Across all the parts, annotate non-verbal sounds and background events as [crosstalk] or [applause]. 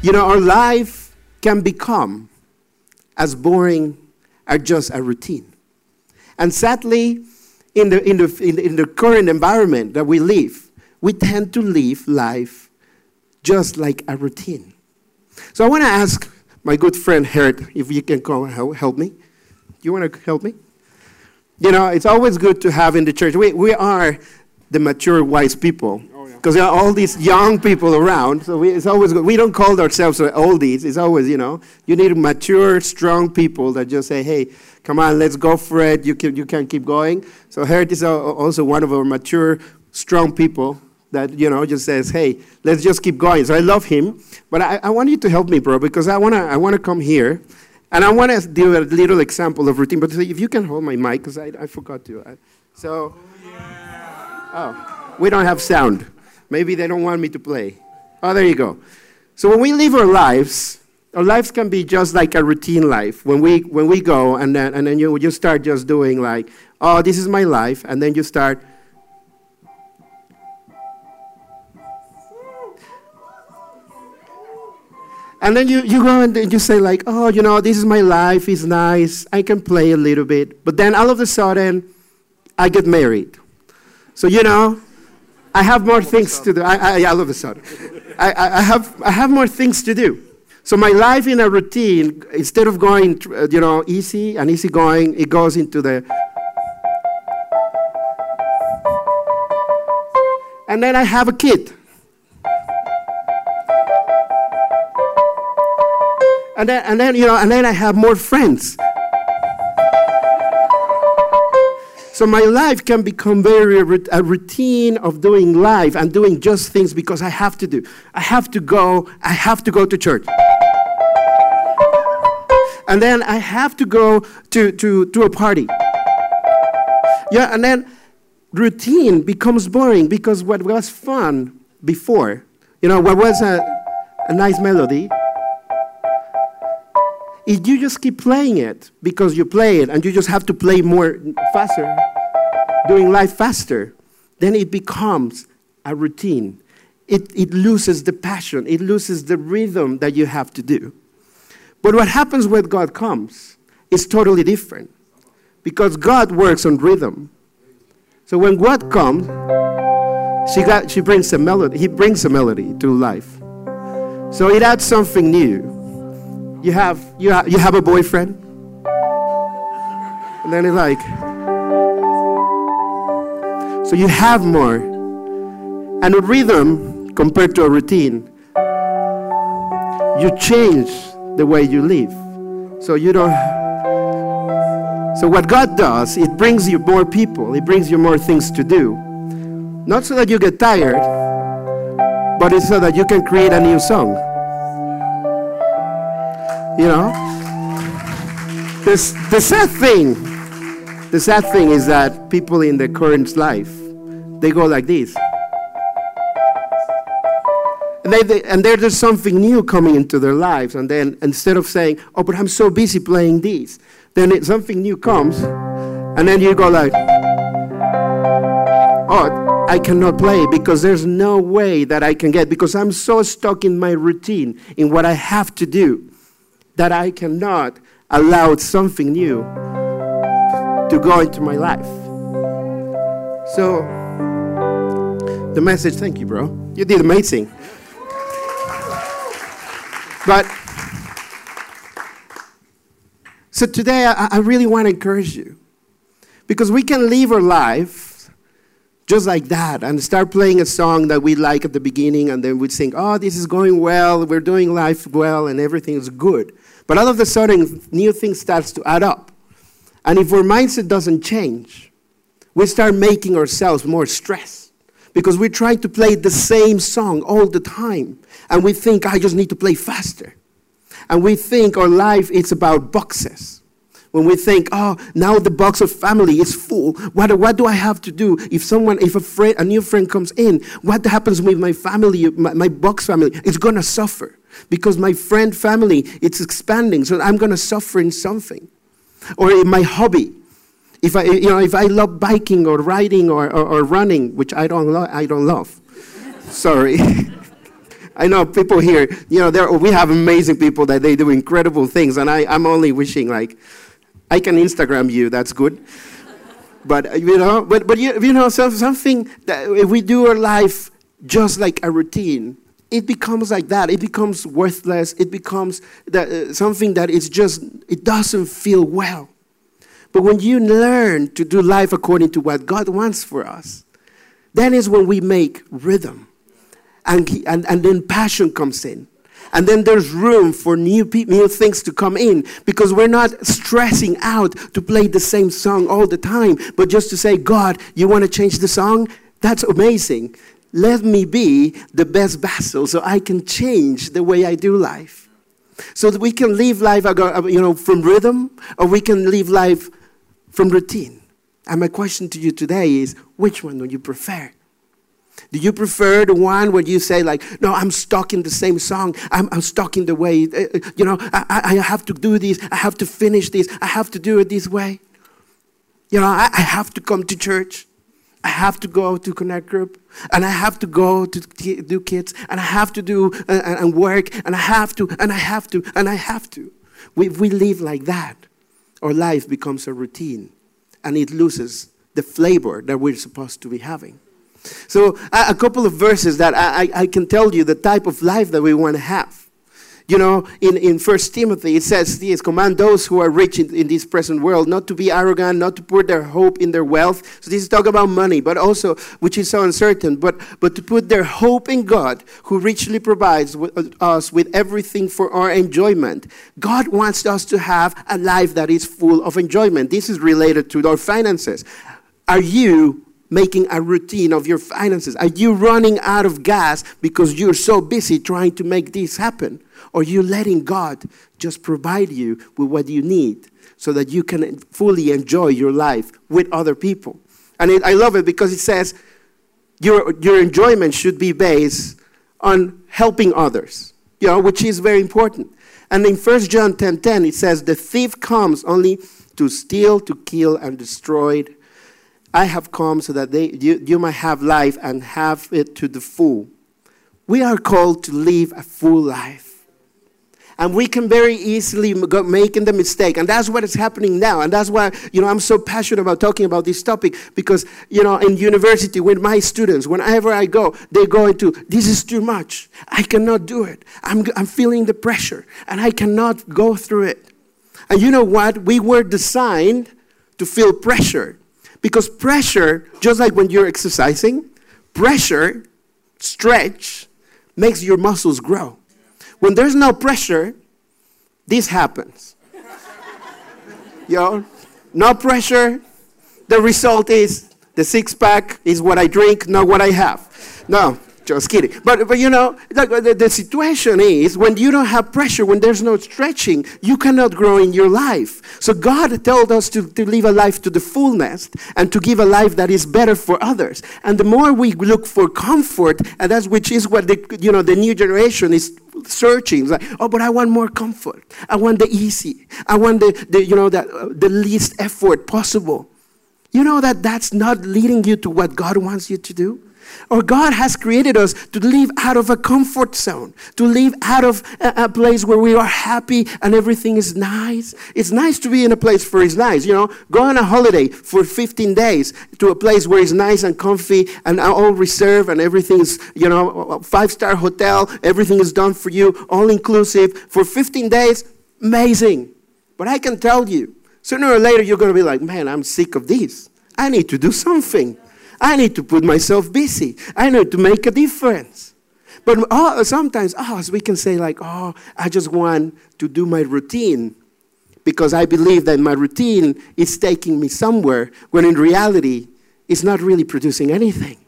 You know, our life can become as boring as just a routine. And sadly, in the, in, the, in, the, in the current environment that we live, we tend to live life just like a routine. So I want to ask my good friend Hert if you can come help, help me. You want to help me? You know, it's always good to have in the church. We, we are the mature, wise people. Because there are all these young people around, so we, it's always good. We don't call ourselves uh, oldies. It's always, you know, you need mature, strong people that just say, hey, come on, let's go for it. You can, you can keep going. So Hert is also one of our mature, strong people that, you know, just says, hey, let's just keep going. So I love him. But I, I want you to help me, bro, because I want to I wanna come here and I want to do a little example of routine. But if you can hold my mic, because I, I forgot to. Uh, so, oh, we don't have sound. Maybe they don't want me to play. Oh, there you go. So when we live our lives, our lives can be just like a routine life. When we when we go and then and then you you start just doing like, oh, this is my life, and then you start. And then you, you go and you say like, oh, you know, this is my life, it's nice, I can play a little bit. But then all of a sudden, I get married. So, you know, I have more things to do. I, I, of a sudden. I, I, have, I have more things to do. So my life in a routine, instead of going, uh, you know, easy and easy going, it goes into the. And then I have a kid. And then, and then, you know, and then I have more friends. So my life can become very a routine of doing life and doing just things because I have to do. I have to go. I have to go to church. And then I have to go to, to, to a party. Yeah, and then routine becomes boring because what was fun before, you know, what was a, a nice melody, if you just keep playing it because you play it and you just have to play more faster, doing life faster, then it becomes a routine. It, it loses the passion, it loses the rhythm that you have to do. But what happens when God comes is totally different because God works on rhythm. So when God comes, she, got, she brings a melody, he brings a melody to life. So it adds something new you have you have, you have a boyfriend? And then it's like so you have more. And a rhythm compared to a routine you change the way you live. So you don't so what god does it brings you more people. It brings you more things to do. Not so that you get tired but it's so that you can create a new song you know? This, the sad thing, the sad thing is that people in the current life, they go like this. And, they, they, and there's something new coming into their lives. And then instead of saying, oh, but I'm so busy playing this, then it, something new comes. And then you go like, oh, I cannot play because there's no way that I can get, because I'm so stuck in my routine, in what I have to do that I cannot allow something new to go into my life. So, the message, thank you, bro. You did amazing. But, so today I, I really want to encourage you because we can live our life just like that and start playing a song that we like at the beginning and then we think, oh, this is going well, we're doing life well, and everything is good. But all of a sudden, new things starts to add up. And if our mindset doesn't change, we start making ourselves more stressed because we're trying to play the same song all the time. And we think, I just need to play faster. And we think our life is about boxes. When we think, oh, now the box of family is full. What, what do I have to do? If someone, if a friend, a new friend comes in, what happens with my family, my, my box family? It's gonna suffer because my friend family it's expanding so i'm to suffer in something or in my hobby if i you know if i love biking or riding or, or, or running which i don't lo- i don't love sorry [laughs] I know people here, you know, we have amazing people that they do incredible things, and I, I'm only wishing, like, I can Instagram you, that's good. But, uh, you know, but, but you, you know, so, something that if we do our life just like a routine, it becomes like that. It becomes worthless. It becomes that, uh, something that is just, it doesn't feel well. But when you learn to do life according to what God wants for us, then is when we make rhythm. And, and, and then passion comes in. And then there's room for new, pe- new things to come in because we're not stressing out to play the same song all the time, but just to say, God, you want to change the song? That's amazing. Let me be the best vessel so I can change the way I do life. So that we can live life uh, you know, from rhythm or we can live life from routine. And my question to you today is which one do you prefer? Do you prefer the one where you say, like, no, I'm stuck in the same song. I'm, I'm stuck in the way, uh, uh, you know, I, I have to do this. I have to finish this. I have to do it this way. You know, I, I have to come to church. I have to go to Connect Group. And I have to go to do kids. And I have to do uh, and work. And I have to, and I have to, and I have to. We, we live like that, our life becomes a routine. And it loses the flavor that we're supposed to be having. So, a couple of verses that I, I can tell you the type of life that we want to have. You know, in, in 1 Timothy, it says this command those who are rich in, in, this present world not to be arrogant, not to put their hope in their wealth. So, this is talk about money, but also, which is so uncertain, but, but to put their hope in God, who richly provides uh, us with everything for our enjoyment. God wants us to have a life that is full of enjoyment. This is related to our finances. Are you making a routine of your finances? Are you running out of gas because you're so busy trying to make this happen? Or are you letting God just provide you with what you need so that you can fully enjoy your life with other people? And it, I love it because it says your, your enjoyment should be based on helping others, you know, which is very important. And in 1 John 10:10 10, it says, The thief comes only to steal, to kill, and destroy I have come so that they, you, you might have life and have it to the full. We are called to live a full life. And we can very easily making the mistake. And that's what is happening now. And that's why, you know, I'm so passionate about talking about this topic because, you know, in university with my students, whenever I go, they go into, this is too much. I cannot do it. I'm, I'm feeling the pressure and I cannot go through it. And you know what? We were designed to feel pressure because pressure, just like when you're exercising, pressure, stretch, makes your muscles grow. When there's no pressure, this happens. [laughs] know, no pressure, the result is the six pack is what I drink, not what I have. No, just kidding. But, but you know, the, the situation is when you don't have pressure, when there's no stretching, you cannot grow in your life. So God told us to, to live a life to the fullness and to give a life that is better for others. And the more we look for comfort, and that's which is what the, you know, the new generation is searching like oh but i want more comfort i want the easy i want the, the you know the, uh, the least effort possible you know that that's not leading you to what god wants you to do or God has created us to live out of a comfort zone, to live out of a, a, place where we are happy and everything is nice. It's nice to be in a place where it's nice. You know, go on a holiday for 15 days to a place where it's nice and comfy and all reserved and everything is, you know, five star hotel, everything is done for you, all inclusive for 15 days. Amazing. But I can tell you, sooner or later, you're going to be like, man, I'm sick of this. I need to do something. I need to put myself busy. I need to make a difference. But oh, sometimes oh, we can say, like, oh, I just want to do my routine because I believe that my routine is taking me somewhere, when in reality, it's not really producing anything.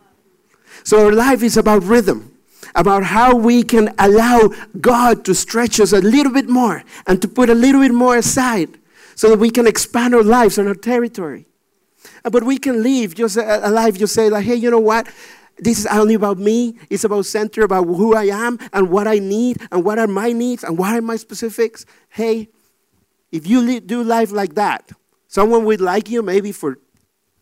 So our life is about rhythm, about how we can allow God to stretch us a little bit more and to put a little bit more aside so that we can expand our lives and our territory. Uh, but we can live just a, life, just say, like, hey, you know what? This is only about me. It's about center, about who I am and what I need and what are my needs and what are my specifics. Hey, if you do life like that, someone would like you maybe for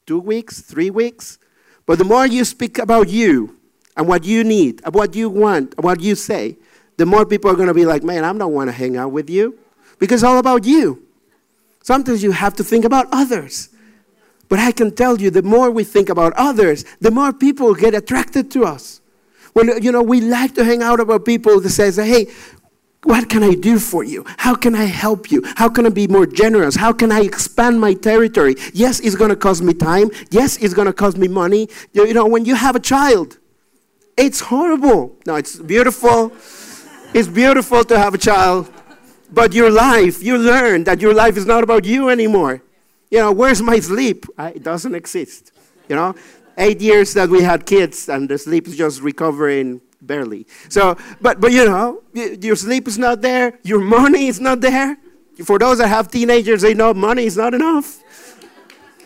two weeks, three weeks. But the more you speak about you and what you need, what you want, what you say, the more people are going to be like, man, I don't want to hang out with you because it's all about you. Sometimes you have to think about others. But I can tell you, the more we think about others, the more people get attracted to us. When, you know, we like to hang out about people that says, hey, what can I do for you? How can I help you? How can I be more generous? How can I expand my territory? Yes, it's going to cost me time. Yes, it's going to cost me money. You know, when you have a child, it's horrible. No, it's beautiful. It's beautiful to have a child. But your life, you learn that your life is not about you anymore. You know, where's my sleep? it doesn't exist. You know, eight years that we had kids and the sleep is just recovering barely. So, but, but you know, your sleep is not there, your money is not there. For those that have teenagers, they know money is not enough.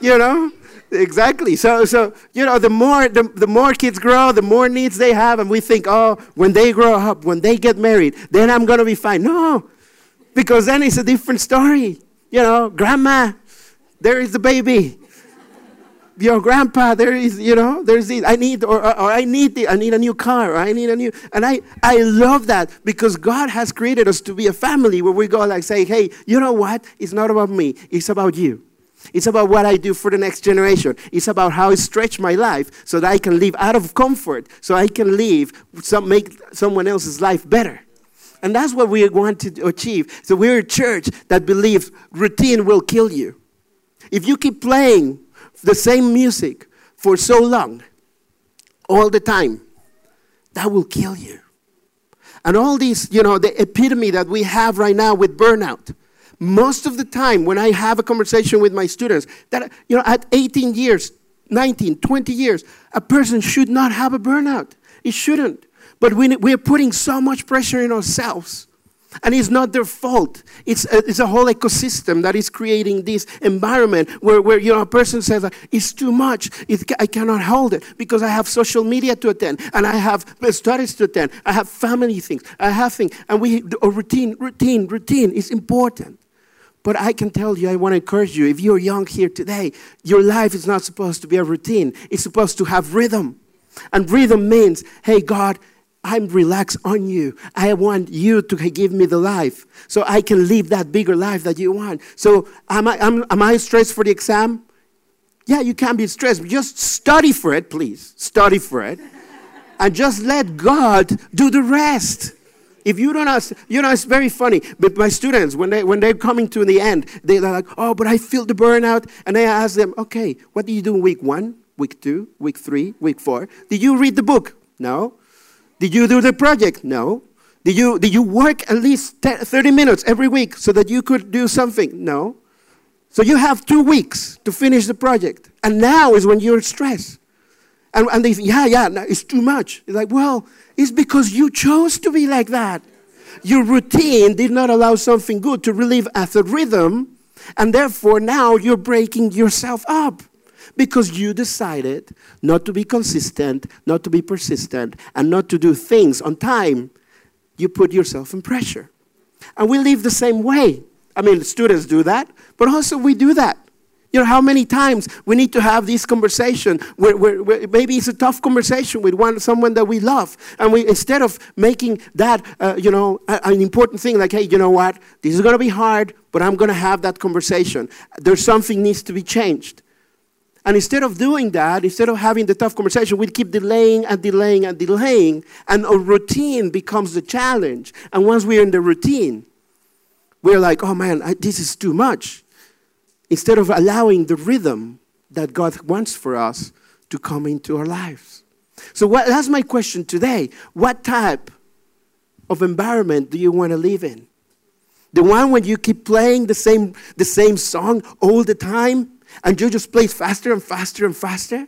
You know? Exactly. So, so you know, the more the, the more kids grow, the more needs they have, and we think, oh, when they grow up, when they get married, then I'm gonna be fine. No, because then it's a different story. You know, grandma, there is the baby. Your grandpa there is you know there's this i need or, or, or, i need the, i need a new car or i need a new and i i love that because god has created us to be a family where we go like say hey you know what? It's not about me. It's about you. It's about what i do for the next generation. It's about how i stretch my life so that i can live out of comfort so i can live some make someone else's life better. And that's what we want to achieve. So we're a church that believes routine will kill you if you keep playing the same music for so long, all the time, that will kill you. And all these, you know, the epitome that we have right now with burnout. Most of the time, when I have a conversation with my students, that, you know, at 18 years, 19, 20 years, a person should not have a burnout. It shouldn't. But we, we're putting so much pressure in ourselves and it's not their fault. It's a, it's a whole ecosystem that is creating this environment where, where you know, a person says, it's too much. It, I cannot hold it because I have social media to attend and I have studies to attend. I have family things. I have things. And we, a routine, routine, routine is important. But I can tell you, I want to encourage you, if you're young here today, your life is not supposed to be a routine. It's supposed to have rhythm. And rhythm means, hey, God, I'm relaxed on you. I want you to give me the life so I can live that bigger life that you want. So, am I, am, am I stressed for the exam? Yeah, you can be stressed. Just study for it, please. Study for it. and just let God do the rest. If you don't ask, you know, it's very funny. But my students, when, they, when they're coming to the end, they're like, oh, but I feel the burnout. And I ask them, okay, what did you do in week one, week two, week three, week four? Did you read the book? No. Did you do the project? No. Did you, did you work at least 30 minutes every week so that you could do something? No. So you have two weeks to finish the project. And now is when you're stressed. And, and they say, yeah, yeah, no, it's too much. It's like, well, it's because you chose to be like that. Your routine did not allow something good to relieve as a rhythm. And therefore, now you're breaking yourself up because you decided not to be consistent, not to be persistent, and not to do things on time. You put yourself in pressure. And we live the same way. I mean, students do that, but also we do that. You know, how many times we need to have this conversation where, where, where, maybe it's a tough conversation with one, someone that we love. And we, instead of making that, uh, you know, an important thing like, hey, you know what, this is going to be hard, but I'm going to have that conversation. There's something needs to be changed. And instead of doing that, instead of having the tough conversation, we keep delaying and delaying and delaying, and a routine becomes the challenge. And once we're in the routine, we're like, oh man, I, this is too much. Instead of allowing the rhythm that God wants for us to come into our lives. So what, that's my question today. What type of environment do you want to live in? The one when you keep playing the same, the same song all the time? And you just play faster and faster and faster?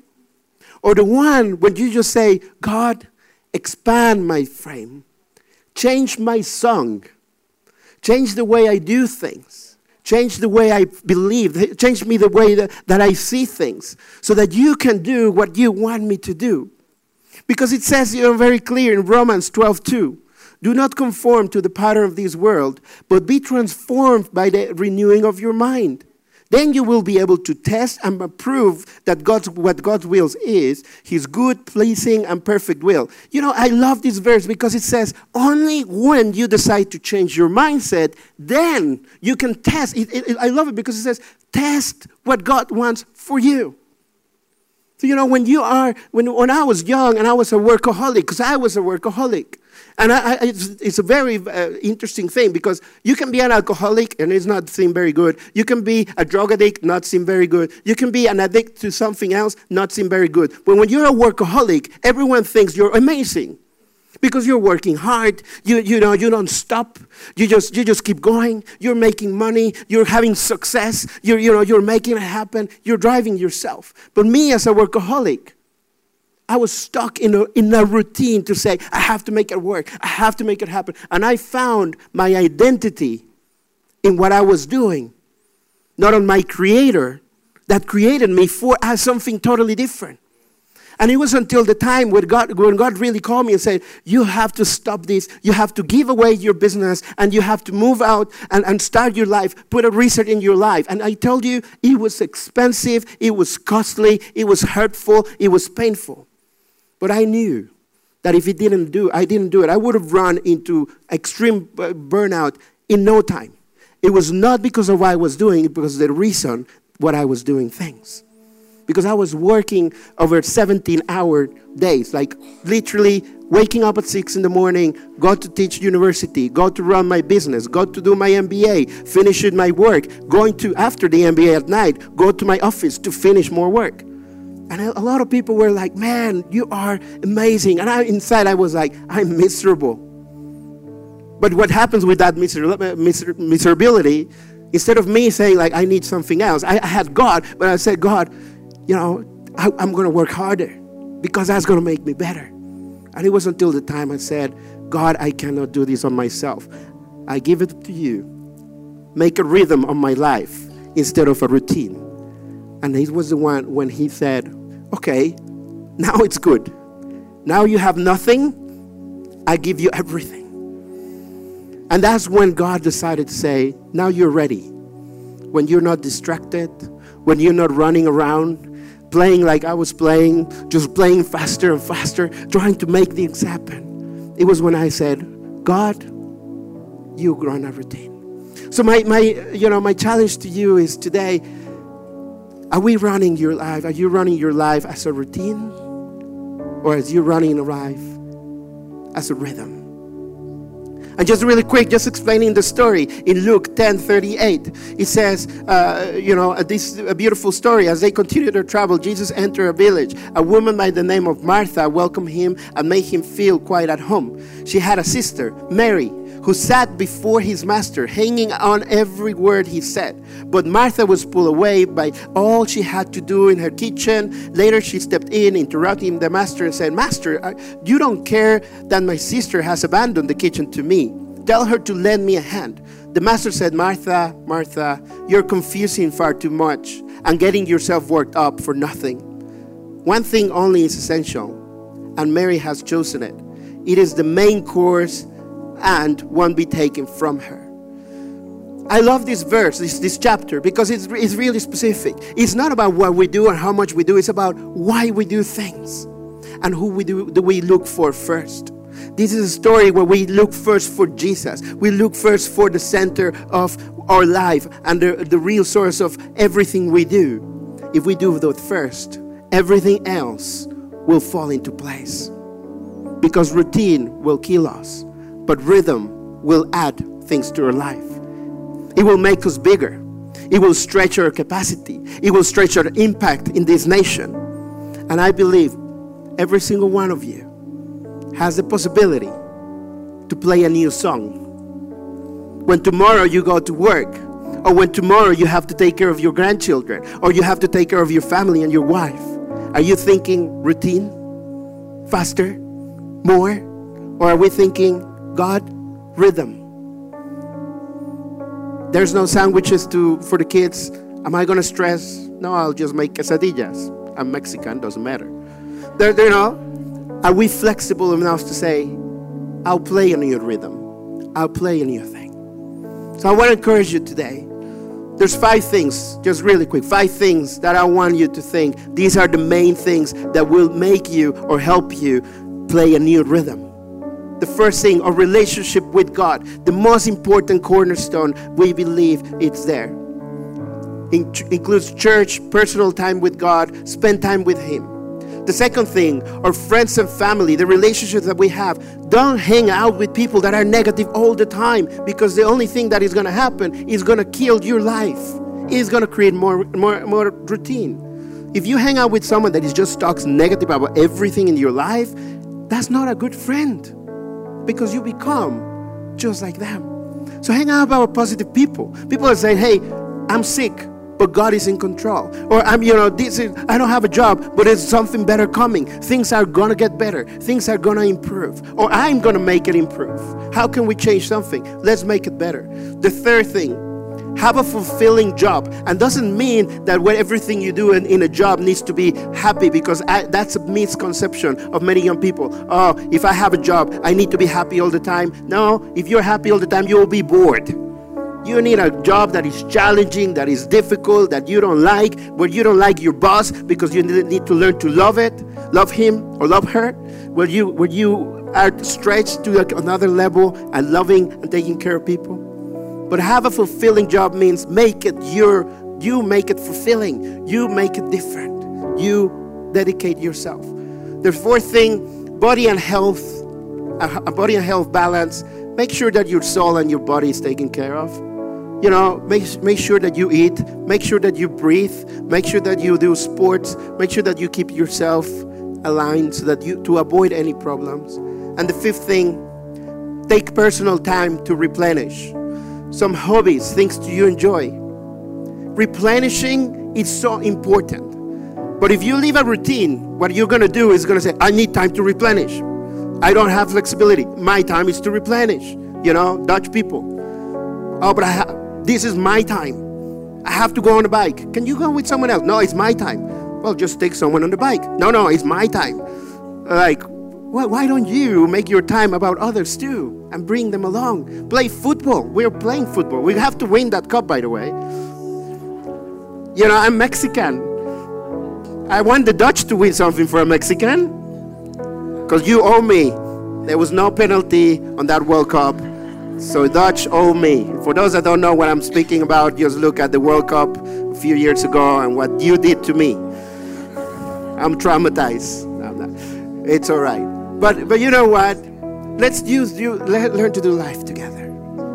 Or the one when you just say, God, expand my frame, change my song, change the way I do things, change the way I believe, change me the way that, that I see things, so that you can do what you want me to do. Because it says you know, very clear in Romans 12 2. Do not conform to the pattern of this world, but be transformed by the renewing of your mind then you will be able to test and approve that God's, what God's will is His good, pleasing, and perfect will. You know, I love this verse because it says, only when you decide to change your mindset, then you can test. It, it, I love it because it says, test what God wants for you. So, you know, when you are, when, when I was young and I was a workaholic, because I was a workaholic, and I, I, it's, it's, a very uh, interesting thing because you can be an alcoholic and it's not seem very good. You can be a drug addict, not seem very good. You can be an addict to something else, not seem very good. But when you're a workaholic, everyone thinks you're amazing because you're working hard. You, you know, you don't stop. You just, you just keep going. You're making money. You're having success. You're, you know, you're making it happen. You're driving yourself. But me as a workaholic, I was stuck in a, in a routine to say, I have to make it work. I have to make it happen. And I found my identity in what I was doing, not on my creator that created me for as something totally different. And it was until the time when God, when God really called me and said, You have to stop this. You have to give away your business and you have to move out and, and start your life, put a reset in your life. And I told you, it was expensive, it was costly, it was hurtful, it was painful. But I knew that if it didn't do, I didn't do it, I would have run into extreme uh, burnout in no time. It was not because of what I was doing, it was the reason what I was doing things because I was working over 17 hour days, like literally waking up at 6 in the morning, go to teach university, go to run my business, go to do my MBA, finish my work, going to, after the MBA at night, go to my office to finish more work. And a lot of people were like, man, you are amazing. And I, inside, I was like, I'm miserable. But what happens with that miser- miser- miserability, instead of me saying, like, I need something else, I, I had God, but I said, God, you know, I, I'm going to work harder because that's going to make me better. And it was until the time I said, God, I cannot do this on myself. I give it to you. Make a rhythm of my life instead of a routine. And he was the one when he said, Okay, now it's good. Now you have nothing, I give you everything. And that's when God decided to say, Now you're ready. When you're not distracted, when you're not running around, playing like I was playing, just playing faster and faster, trying to make things happen. It was when I said, God, you run everything. So my, my you know my challenge to you is today, are we running your life? Are you running your life as a routine? Or as you running a life as a rhythm? And just really quick, just explaining the story in Luke 10 38, it says, uh, you know, this a beautiful story. As they continued their travel, Jesus entered a village. A woman by the name of Martha welcomed him and made him feel quite at home. She had a sister, Mary, who sat before his master, hanging on every word he said. But Martha was pulled away by all she had to do in her kitchen. Later, she stepped in, interrupting the master, and said, Master, you don't care that my sister has abandoned the kitchen to me. Tell her to lend me a hand. The master said, Martha, Martha, you're confusing far too much and getting yourself worked up for nothing. One thing only is essential, and Mary has chosen it. It is the main course and won't be taken from her. I love this verse, this, this chapter, because it's, it's really specific. It's not about what we do and how much we do, it's about why we do things and who we do, do we look for first. This is a story where we look first for Jesus. We look first for the center of our life and the, the real source of everything we do. If we do that first, everything else will fall into place. Because routine will kill us but rhythm will add things to our life. It will make us bigger. It will stretch our capacity. It will stretch our impact in this nation. And I believe every single one of you has the possibility to play a new song. When tomorrow you go to work, or when tomorrow you have to take care of your grandchildren, or you have to take care of your family and your wife, are you thinking routine? Faster? More? Or are we thinking God, rhythm. There's no sandwiches to for the kids. Am I gonna stress? No, I'll just make quesadillas. I'm Mexican, doesn't matter. There, you know, are we flexible enough to say, I'll play in your rhythm. I'll play in your thing. So I want to encourage you today There's five things, just really quick, five things that I want you to think. These are the main things that will make you or help you play a new rhythm. The first thing, a relationship with God, the most important cornerstone, we believe it's there. In- includes church, personal time with God, spend time with Him. The second thing, our friends and family, the relationships that we have. Don't hang out with people that are negative all the time because the only thing that is going to happen is going to kill your life. It's going to create more, more, more routine. If you hang out with someone that is just talks negative about everything in your life, that's not a good friend because you become just like them. So hang out about positive people. People are saying, hey, I'm sick but God is in control. Or I'm, you know, this is, I don't have a job, but it's something better coming. Things are gonna get better. Things are gonna improve. Or I'm gonna make it improve. How can we change something? Let's make it better. The third thing, have a fulfilling job. And doesn't mean that when everything you do in, in a job needs to be happy because I, that's a misconception of many young people. Oh if i have a job i need to be happy all the time. No if you're happy all the time you will be bored. You need a job that is challenging, that is difficult, that you don't like, where you don't like your boss because you need to learn to love it, love him or love her, where you where you are stretched to another level and loving and taking care of people. But have a fulfilling job means make it your you make it fulfilling. You make it different. You dedicate yourself. The fourth thing, body and health, a body and health balance. Make sure that your soul and your body is taken care of you know, make, make sure that you eat, make sure that you breathe, make sure that you do sports, make sure that you keep yourself aligned so that you to avoid any problems. And the fifth thing, take personal time to replenish. Some hobbies, things to you enjoy. Replenishing is so important. But if you leave a routine, what you're gonna do is gonna say, I need time to replenish. I don't have flexibility. My time is to replenish. You know, Dutch people. Oh, but I have this is my time. I have to go on a bike. Can you go with someone else? No, it's my time. Well, just take someone on the bike. No, no, it's my time. Like, well, why don't you make your time about others too and bring them along? Play football. We're playing football. We have to win that cup, by the way. You know, I'm Mexican. I want the Dutch to win something for a Mexican because you owe me. There was no penalty on that World Cup. So Dutch owe me. For those that don't know what I'm speaking about, just look at the World Cup a few years ago and what you did to me. I'm traumatized. It's all right. But but you know what? Let's use you let, learn to do life together.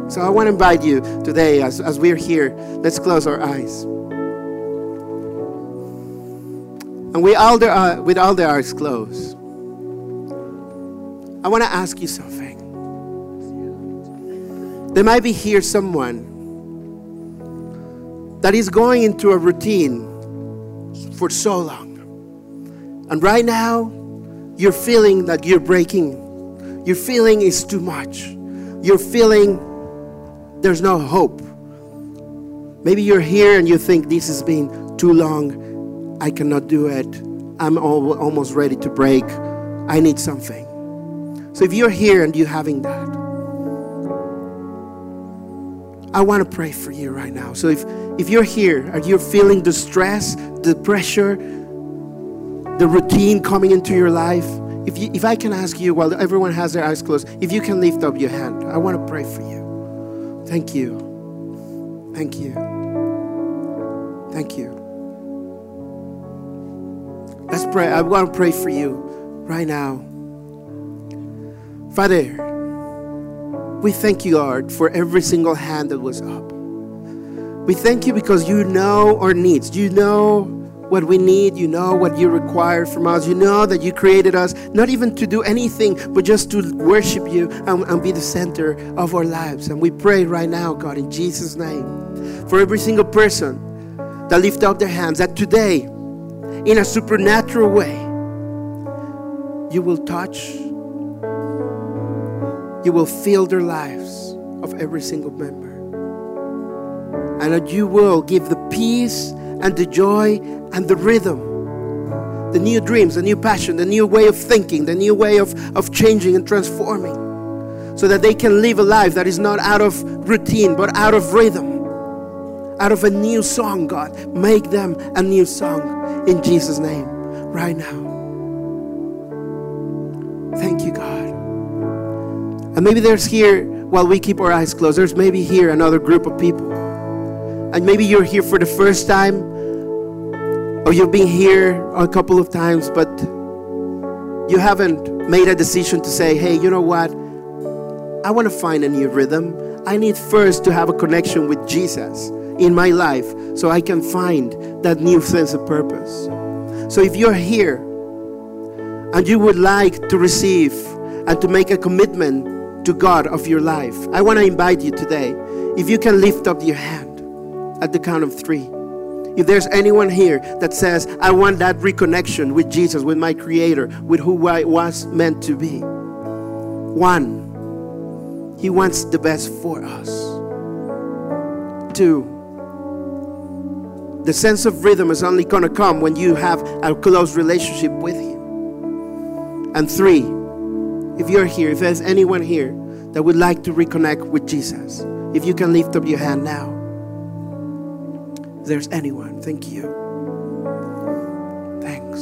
So I want to invite you today as, as we're here, let's close our eyes. And we all with all the eyes closed, I want to ask you something. There might be here someone that is going into a routine for so long. And right now, you're feeling that you're breaking. Your feeling is too much. You're feeling there's no hope. Maybe you're here and you think this has been too long. I cannot do it. I'm almost ready to break. I need something. So if you're here and you're having that, I want to pray for you right now. So if, if you're here and you're feeling the stress, the pressure, the routine coming into your life, if, you, if I can ask you while everyone has their eyes closed, if you can lift up your hand, I want to pray for you. Thank you. Thank you. Thank you. Let's pray. I want to pray for you right now. Father, we thank you, Lord, for every single hand that was up. We thank you because you know our needs. You know what we need. You know what you require from us. You know that you created us not even to do anything, but just to worship you and, and be the center of our lives. And we pray right now, God, in Jesus' name, for every single person that lift up their hands, that today, in a supernatural way, you will touch you will fill their lives of every single member. And that you will give the peace and the joy and the rhythm, the new dreams, the new passion, the new way of thinking, the new way of, of changing and transforming, so that they can live a life that is not out of routine but out of rhythm, out of a new song, God. Make them a new song in Jesus' name right now. Thank you, God. And maybe there's here, while we keep our eyes closed, there's maybe here another group of people. And maybe you're here for the first time, or you've been here a couple of times, but you haven't made a decision to say, hey, you know what? I want to find a new rhythm. I need first to have a connection with Jesus in my life so I can find that new sense of purpose. So if you're here and you would like to receive and to make a commitment to God of your life, I want to invite you today. If you can lift up your hand at the count of three. If there's anyone here that says, I want that reconnection with Jesus, with my Creator, with who I was meant to be. One, He wants the best for us. Two, the sense of rhythm is only going to come when you have a close relationship with Him. And three, if you're here, if there's anyone here that would like to reconnect with Jesus, if you can lift up your hand now. If there's anyone, thank you. Thanks.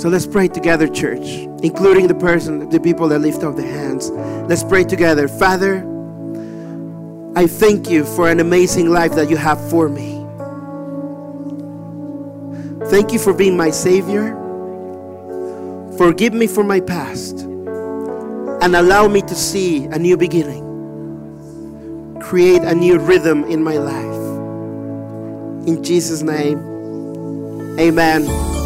So let's pray together, church, including the person, the people that lift up their hands. Let's pray together. Father, I thank you for an amazing life that you have for me. Thank you for being my Savior. Forgive me for my past and allow me to see a new beginning. Create a new rhythm in my life. In Jesus' name, amen.